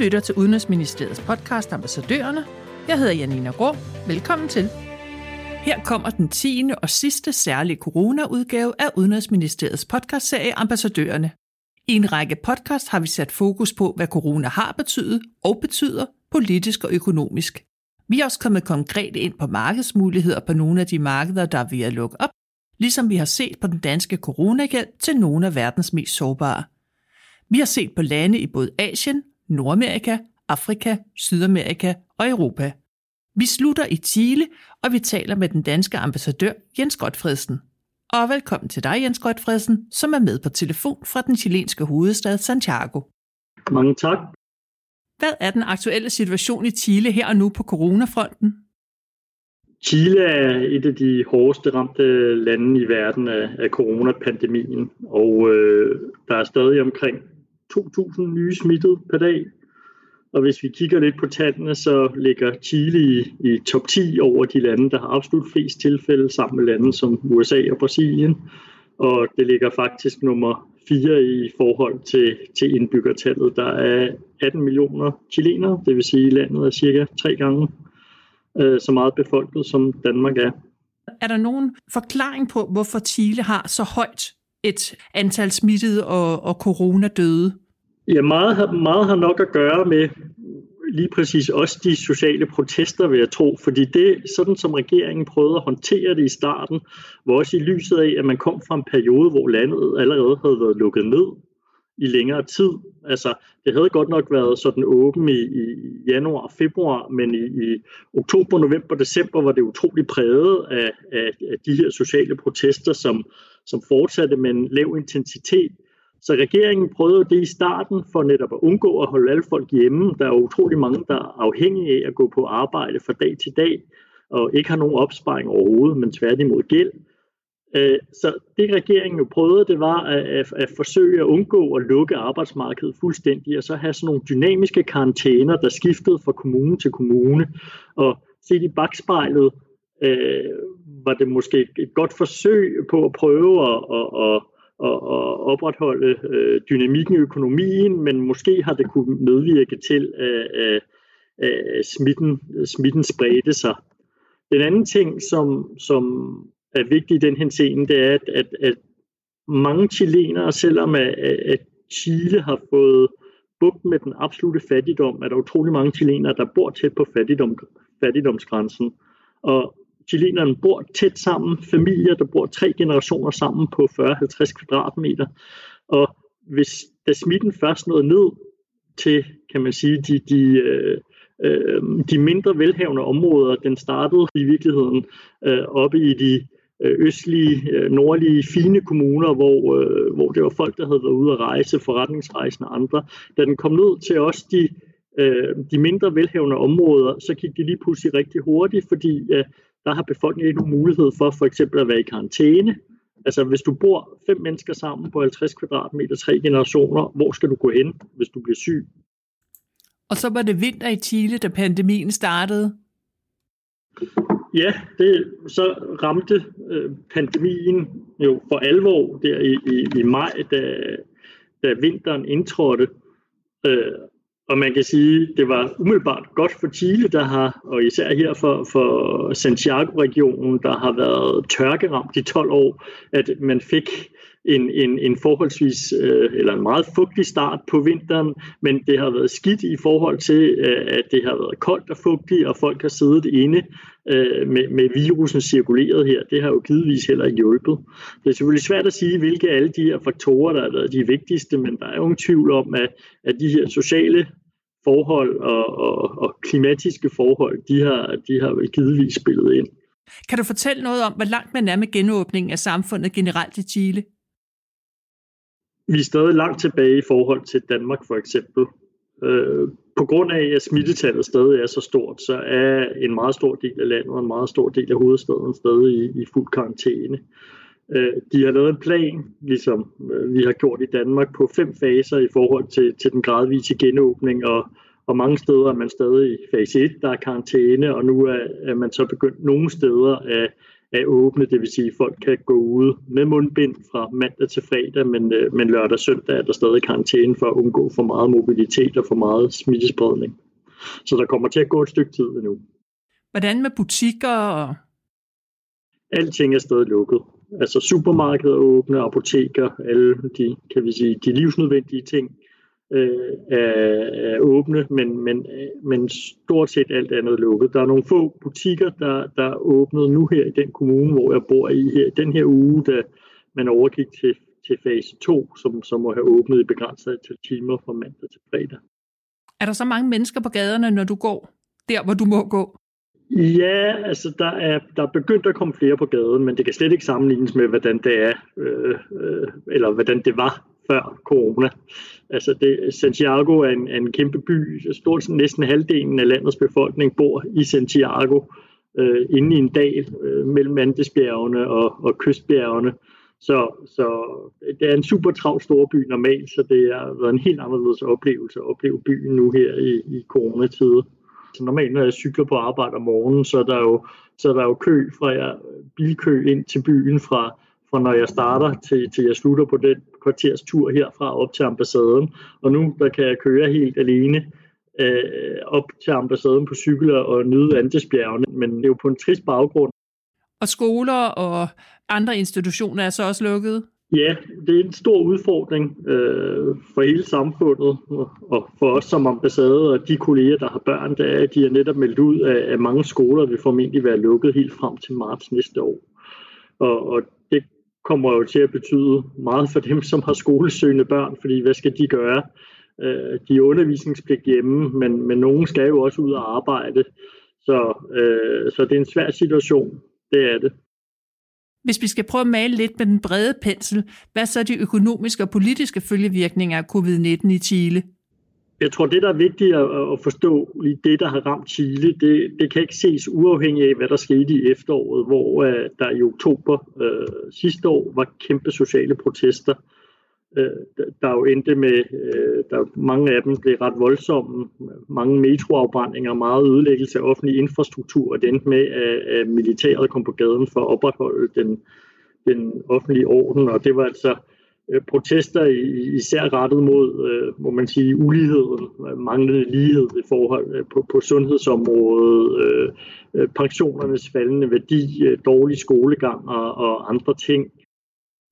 lytter til Udenrigsministeriets podcast Ambassadørerne. Jeg hedder Janina Grå. Velkommen til. Her kommer den 10. og sidste særlige corona-udgave af Udenrigsministeriets podcastserie Ambassadørerne. I en række podcast har vi sat fokus på, hvad corona har betydet og betyder politisk og økonomisk. Vi er også kommet konkret ind på markedsmuligheder på nogle af de markeder, der er ved at lukke op, ligesom vi har set på den danske coronahjælp til nogle af verdens mest sårbare. Vi har set på lande i både Asien, Nordamerika, Afrika, Sydamerika og Europa. Vi slutter i Chile, og vi taler med den danske ambassadør Jens Godfredsen. Og velkommen til dig, Jens Godfredsen, som er med på telefon fra den chilenske hovedstad Santiago. Mange tak. Hvad er den aktuelle situation i Chile her og nu på coronafronten? Chile er et af de hårdeste ramte lande i verden af, af coronapandemien, og øh, der er stadig omkring 2.000 nye smittede per dag. Og hvis vi kigger lidt på tallene, så ligger Chile i, i top 10 over de lande, der har absolut flest tilfælde, sammen med lande som USA og Brasilien. Og det ligger faktisk nummer 4 i forhold til, til indbyggertallet. Der er 18 millioner chilenere, det vil sige, at landet er cirka tre gange øh, så meget befolket, som Danmark er. Er der nogen forklaring på, hvorfor Chile har så højt et antal smittede og, og coronadøde? Ja, meget, meget har nok at gøre med lige præcis også de sociale protester, vil jeg tro, fordi det, sådan som regeringen prøvede at håndtere det i starten, var også i lyset af, at man kom fra en periode, hvor landet allerede havde været lukket ned i længere tid. Altså, det havde godt nok været sådan åben i, i januar og februar, men i, i oktober, november, december var det utrolig præget af, af, af de her sociale protester, som, som fortsatte med en lav intensitet. Så regeringen prøvede det i starten for netop at undgå at holde alle folk hjemme. Der er utrolig mange, der er afhængige af at gå på arbejde fra dag til dag, og ikke har nogen opsparing overhovedet, men tværtimod gæld. Øh, så det regeringen jo prøvede, det var at, at, at forsøge at undgå at lukke arbejdsmarkedet fuldstændig, og så have sådan nogle dynamiske karantæner, der skiftede fra kommune til kommune. Og set i bagspejlet øh, var det måske et godt forsøg på at prøve at, at, at, at, at opretholde øh, dynamikken i økonomien, men måske har det kunne medvirke til, at, at, at smitten, smitten spredte sig. Den anden ting, som, som er vigtig i den her scene, det er, at, at, at mange chilenere, selvom at, at Chile har fået bugt med den absolute fattigdom, er der utrolig mange chilenere, der bor tæt på fattigdom, fattigdomsgrænsen. Og chilenerne bor tæt sammen, familier, der bor tre generationer sammen på 40-50 kvadratmeter. Og hvis da smitten først nåede ned til, kan man sige, de, de, øh, øh de mindre velhavende områder, den startede i virkeligheden øh, oppe i de Øh, østlige, øh, nordlige, fine kommuner, hvor, øh, hvor det var folk, der havde været ude at rejse, forretningsrejsende og andre. Da den kom ned til os, de, øh, de mindre velhavende områder, så gik det lige pludselig rigtig hurtigt, fordi der har befolkningen ikke nogen mulighed for for eksempel at være i karantæne. Altså hvis du bor fem mennesker sammen på 50 kvadratmeter, tre generationer, hvor skal du gå hen, hvis du bliver syg? Og så var det vinter i Chile, da pandemien startede. Ja, det, så ramte øh, pandemien jo for alvor der i, i, i maj, da, da vinteren indtrådte. Øh, og man kan sige, det var umiddelbart godt for Chile, der har, og især her for, for Santiago-regionen, der har været tørkeramt i 12 år, at man fik en, en, en forholdsvis, øh, eller en meget fugtig start på vinteren, men det har været skidt i forhold til, øh, at det har været koldt og fugtigt, og folk har siddet inde øh, med, med virusen cirkuleret her. Det har jo givetvis heller ikke hjulpet. Det er selvfølgelig svært at sige, hvilke af alle de her faktorer, der har været de vigtigste, men der er jo ingen tvivl om, at, at de her sociale forhold og, og, og klimatiske forhold, de har, de har vel givetvis spillet ind. Kan du fortælle noget om, hvor langt man er med genåbningen af samfundet generelt i Chile? Vi er stadig langt tilbage i forhold til Danmark for eksempel. Øh, på grund af, at smittetallet stadig er så stort, så er en meget stor del af landet og en meget stor del af hovedstaden stadig i, i fuld karantæne. Øh, de har lavet en plan, ligesom øh, vi har gjort i Danmark, på fem faser i forhold til, til den gradvise genåbning, og, og mange steder er man stadig i fase 1, der er karantæne, og nu er, er man så begyndt nogle steder at, er åbne, det vil sige, at folk kan gå ud med mundbind fra mandag til fredag, men, øh, men lørdag og søndag er der stadig karantæne for at undgå for meget mobilitet og for meget smittespredning. Så der kommer til at gå et stykke tid endnu. Hvordan med butikker alting er stadig lukket. Altså supermarkeder åbne, apoteker, alle de, kan vi sige, de livsnødvendige ting øh, er, er åbne, men, men, men stort set alt andet lukket. Der er nogle få butikker, der, der er åbnet nu her i den kommune, hvor jeg bor i her, den her uge, da man overgik til, til fase 2, som, som må have åbnet i begrænset antal timer fra mandag til fredag. Er der så mange mennesker på gaderne, når du går der, hvor du må gå? Ja, altså der er, der er begyndt at komme flere på gaden, men det kan slet ikke sammenlignes med, hvordan det er, øh, øh, eller hvordan det var før corona. Altså det, Santiago er en, en kæmpe by. Stort set næsten halvdelen af landets befolkning bor i Santiago, øh, inde i en dal øh, mellem Andesbjergene og, og kystbjergene. Så, så det er en super travl storby normalt, så det har været en helt anderledes oplevelse at opleve byen nu her i, i coronatider. Så normalt, når jeg cykler på arbejde om morgenen, så er der jo, så er der jo kø fra jeg, bilkø ind til byen fra, fra når jeg starter til, til jeg slutter på den kvarters tur herfra op til ambassaden. Og nu der kan jeg køre helt alene øh, op til ambassaden på cykel og nyde Andesbjergene, men det er jo på en trist baggrund. Og skoler og andre institutioner er så også lukket? Ja, det er en stor udfordring øh, for hele samfundet, og for os som ambassade og de kolleger, der har børn, der er, at de er netop meldt ud af, at mange skoler vil formentlig være lukket helt frem til marts næste år. Og, og det kommer jo til at betyde meget for dem, som har skolesøgende børn, fordi hvad skal de gøre? Øh, de er undervisningspligt hjemme, men, men nogen skal jo også ud og arbejde, så, øh, så det er en svær situation, det er det. Hvis vi skal prøve at male lidt med den brede pensel, hvad så er de økonomiske og politiske følgevirkninger af covid-19 i Chile? Jeg tror, det der er vigtigt at forstå lige det, der har ramt Chile, det, det kan ikke ses uafhængigt af, hvad der skete i efteråret, hvor uh, der i oktober uh, sidste år var kæmpe sociale protester, uh, der jo endte med, uh, der mange af dem blev ret voldsomme, mange metroafbrændinger, meget ødelæggelse af offentlig infrastruktur, og det endte med, at, at militæret kom på gaden for at opretholde den, den offentlige orden, og det var altså protester især rettet mod, øh, må man sige, uligheden, manglende lighed i forhold øh, på, på sundhedsområdet, pensionernes faldende værdi, dårlig skolegang og, og andre ting.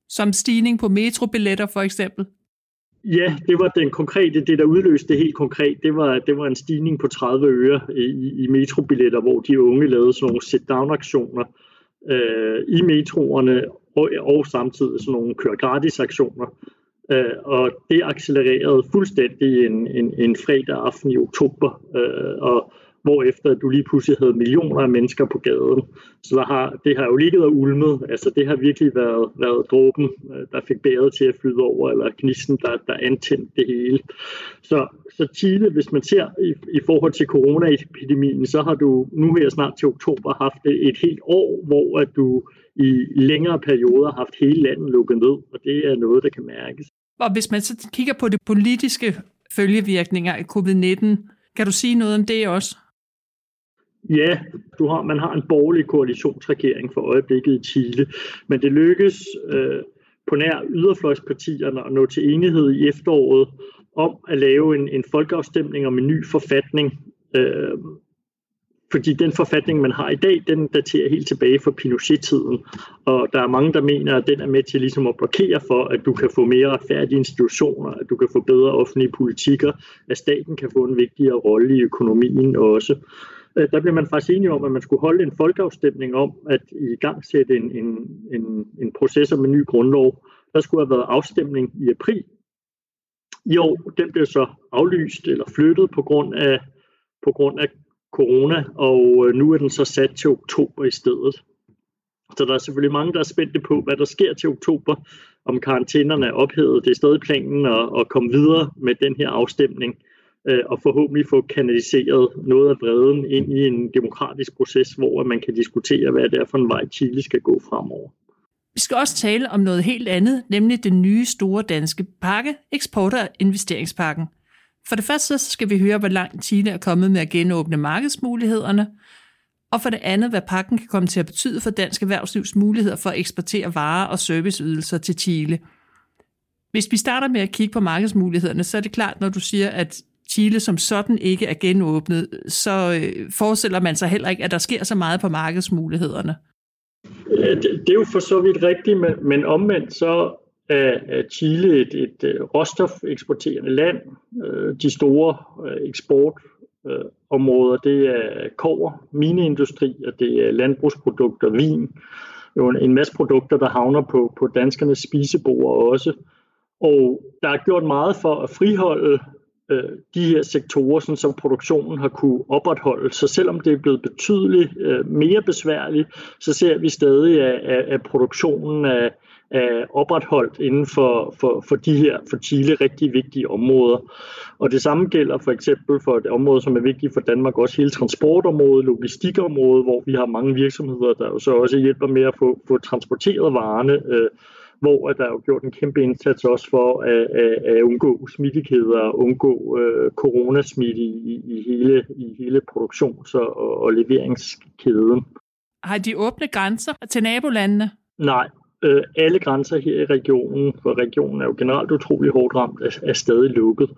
Som stigning på metrobilletter for eksempel? Ja, det var den konkrete, det der udløste det helt konkret, det var, det var en stigning på 30 øre i, i metrobilletter, hvor de unge lavede sådan nogle sit-down-aktioner øh, i metroerne, og, og samtidig sådan nogle kør gratis aktioner. Øh, og det accelererede fuldstændig en, en, en fredag aften i oktober, øh, og efter du lige pludselig havde millioner af mennesker på gaden. Så der har, det har jo ligget og ulmet. Altså det har virkelig været, været dråben, øh, der fik bæret til at flyde over, eller gnisten, der, der antændte det hele. Så, så Chile, hvis man ser i, i forhold til coronaepidemien, så har du nu her snart til oktober haft et helt år, hvor at du i længere perioder har haft hele landet lukket ned, og det er noget, der kan mærkes. Og hvis man så kigger på det politiske følgevirkninger af covid-19, kan du sige noget om det også? Ja, du har, man har en borgerlig koalitionsregering for øjeblikket i Chile, men det lykkes øh, på nær yderfløjspartierne at nå til enighed i efteråret om at lave en, en folkeafstemning om en ny forfatning. Øh, fordi den forfatning, man har i dag, den daterer helt tilbage fra Pinochet-tiden. Og der er mange, der mener, at den er med til ligesom at blokere for, at du kan få mere retfærdige institutioner, at du kan få bedre offentlige politikker, at staten kan få en vigtigere rolle i økonomien også. Øh, Øh, der blev man faktisk enige om, at man skulle holde en folkeafstemning om at i gang sætte en, en, en, en proces om en ny grundlov. Der skulle have været afstemning i april. I år, den blev så aflyst eller flyttet på grund af, på grund af corona, og øh, nu er den så sat til oktober i stedet. Så der er selvfølgelig mange, der er spændte på, hvad der sker til oktober, om karantænerne er ophævet. Det er stadig planen at, at komme videre med den her afstemning, øh, og forhåbentlig få kanaliseret noget af vreden ind i en demokratisk proces, hvor man kan diskutere, hvad det er for en vej Chile skal gå fremover. Vi skal også tale om noget helt andet, nemlig den nye store danske pakke, eksport- og investeringspakken. For det første så skal vi høre, hvor langt Chile er kommet med at genåbne markedsmulighederne, og for det andet, hvad pakken kan komme til at betyde for dansk erhvervslivs muligheder for at eksportere varer og serviceydelser til Chile. Hvis vi starter med at kigge på markedsmulighederne, så er det klart, når du siger, at Chile som sådan ikke er genåbnet, så øh, forestiller man sig heller ikke, at der sker så meget på markedsmulighederne. Øh, det, er jo for så vidt rigtigt, men, omvendt så er Chile et, et øh, råstofeksporterende land. De store eksportområder, det er kover, mineindustri, og det er landbrugsprodukter, vin. Jo en masse produkter, der havner på, på danskernes spisebord også. Og der er gjort meget for at friholde øh, de her sektorer, sådan som produktionen har kunne opretholde. Så selvom det er blevet betydeligt øh, mere besværligt, så ser vi stadig, at, at, at produktionen er, er opretholdt inden for, for, for de her for Chile rigtig vigtige områder. Og det samme gælder for eksempel for et område, som er vigtigt for Danmark, også hele transportområdet, logistikområdet, hvor vi har mange virksomheder, der jo så også hjælper med at få, få transporteret varerne øh, hvor der er jo gjort en kæmpe indsats også for at, at, at undgå smittekæder og undgå øh, coronasmitte i, i, hele, i hele produktions- og, og leveringskæden. Har de åbne grænser til nabolandene? Nej, øh, alle grænser her i regionen, for regionen er jo generelt utrolig hårdt ramt, er, er stadig lukket.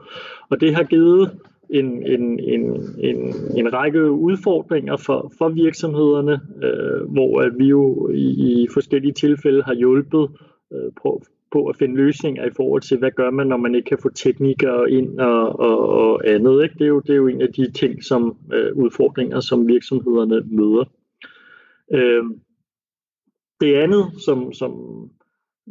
Og det har givet en, en, en, en, en række udfordringer for, for virksomhederne, øh, hvor at vi jo i, i forskellige tilfælde har hjulpet øh, på, på at finde løsninger i forhold til, hvad gør man, når man ikke kan få teknikere ind og, og, og andet. Ikke? Det, er jo, det er jo en af de ting, som øh, udfordringer, som virksomhederne møder. Øh, det andet, som, som,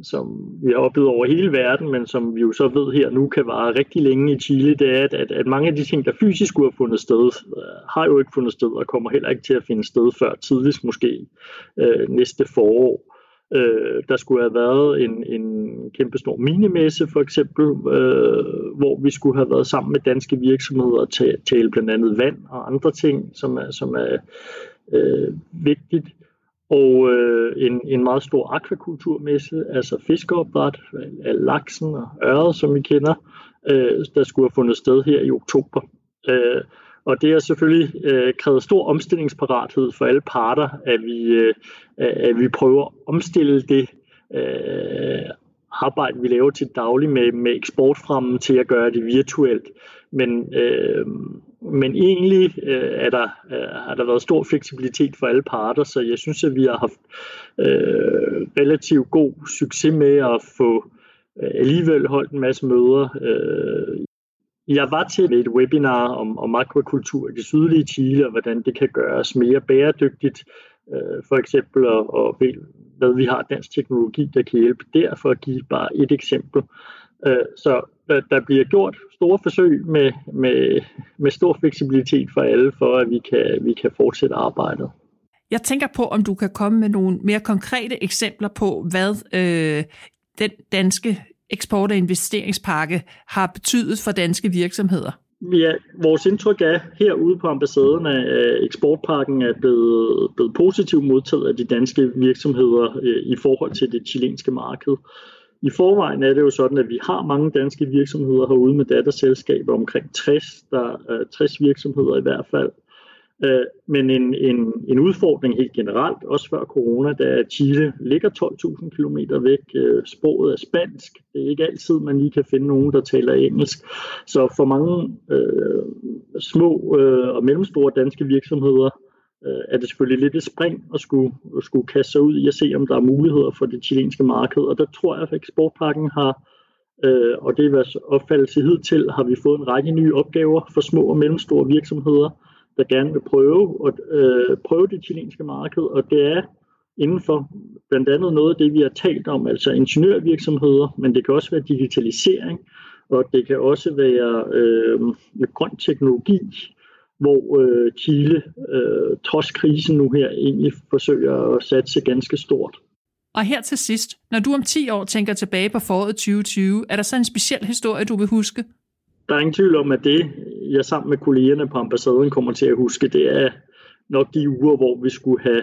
som vi har oplevet over hele verden, men som vi jo så ved her nu kan vare rigtig længe i Chile, det er, at, at, at mange af de ting, der fysisk skulle have fundet sted, øh, har jo ikke fundet sted og kommer heller ikke til at finde sted før tidligst måske øh, næste forår. Øh, der skulle have været en, en kæmpe stor minemesse for eksempel, øh, hvor vi skulle have været sammen med danske virksomheder og tale, tale blandt andet vand og andre ting, som er, som er øh, vigtigt. Og øh, en, en meget stor akvakulturmesse, altså fiskeopdræt af laksen og øret, som vi kender, øh, der skulle have fundet sted her i oktober. Øh, og det har selvfølgelig øh, krævet stor omstillingsparathed for alle parter, at vi, øh, at vi prøver at omstille det øh, arbejde, vi laver til daglig med, med eksportfremmen til at gøre det virtuelt. Men, øh, men egentlig øh, er der, øh, har der været stor fleksibilitet for alle parter, så jeg synes, at vi har haft øh, relativt god succes med at få øh, alligevel holdt en masse møder øh, jeg var til et webinar om, om akvakultur i det sydlige Chile, og hvordan det kan gøres mere bæredygtigt, øh, for eksempel, og, og hvad vi har dansk teknologi, der kan hjælpe der, for at give bare et eksempel. Øh, så der bliver gjort store forsøg med, med, med stor fleksibilitet for alle, for at vi kan, vi kan fortsætte arbejdet. Jeg tænker på, om du kan komme med nogle mere konkrete eksempler på, hvad øh, den danske eksport- og investeringspakke har betydet for danske virksomheder? Ja, vores indtryk er herude på ambassaden, at øh, eksportpakken er blevet, blevet positivt modtaget af de danske virksomheder øh, i forhold til det chilenske marked. I forvejen er det jo sådan, at vi har mange danske virksomheder herude med datterselskaber, omkring 60, der øh, er 60 virksomheder i hvert fald, Øh, men en, en, en udfordring helt generelt, også før corona, da Chile ligger 12.000 km væk. Øh, sproget er spansk. Det er ikke altid, man lige kan finde nogen, der taler engelsk. Så for mange øh, små øh, og mellemstore danske virksomheder øh, er det selvfølgelig lidt et spring at skulle, at skulle kaste sig ud i at se, om der er muligheder for det chilenske marked. Og der tror jeg, at eksportpakken har Øh, og det er vores opfattelse hidtil, har vi fået en række nye opgaver for små og mellemstore virksomheder, der gerne vil prøve, at, øh, prøve det chilenske marked, og det er inden for blandt andet noget af det, vi har talt om, altså ingeniørvirksomheder, men det kan også være digitalisering, og det kan også være øh, grøn teknologi, hvor øh, Chile, øh, trods krisen nu her, egentlig forsøger at satse ganske stort. Og her til sidst, når du om 10 år tænker tilbage på foråret 2020, er der så en speciel historie, du vil huske? Der er ingen tvivl om, at det, jeg sammen med kollegerne på ambassaden kommer til at huske, det er nok de uger, hvor vi skulle have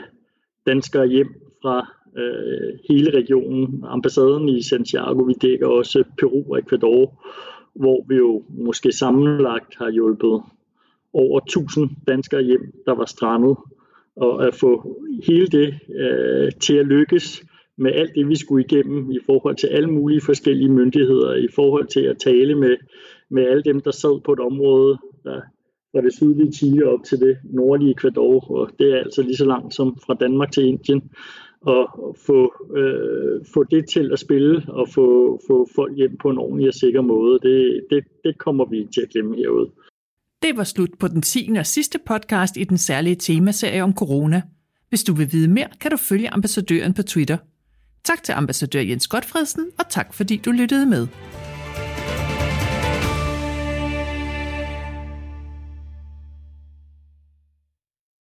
danskere hjem fra øh, hele regionen. Ambassaden i Santiago, vi dækker også Peru og Ecuador, hvor vi jo måske sammenlagt har hjulpet over 1000 danskere hjem, der var strandet og at få hele det øh, til at lykkes med alt det, vi skulle igennem i forhold til alle mulige forskellige myndigheder, i forhold til at tale med, med alle dem, der sad på et område, der fra det sydlige Chile op til det nordlige Ecuador, og det er altså lige så langt som fra Danmark til Indien, og få, øh, få det til at spille og få, få folk hjem på en ordentlig og sikker måde, det, det, det kommer vi til at glemme herude. Det var slut på den 10. og sidste podcast i den særlige temaserie om corona. Hvis du vil vide mere, kan du følge ambassadøren på Twitter. Tak til ambassadør Jens Godfredsen, og tak fordi du lyttede med.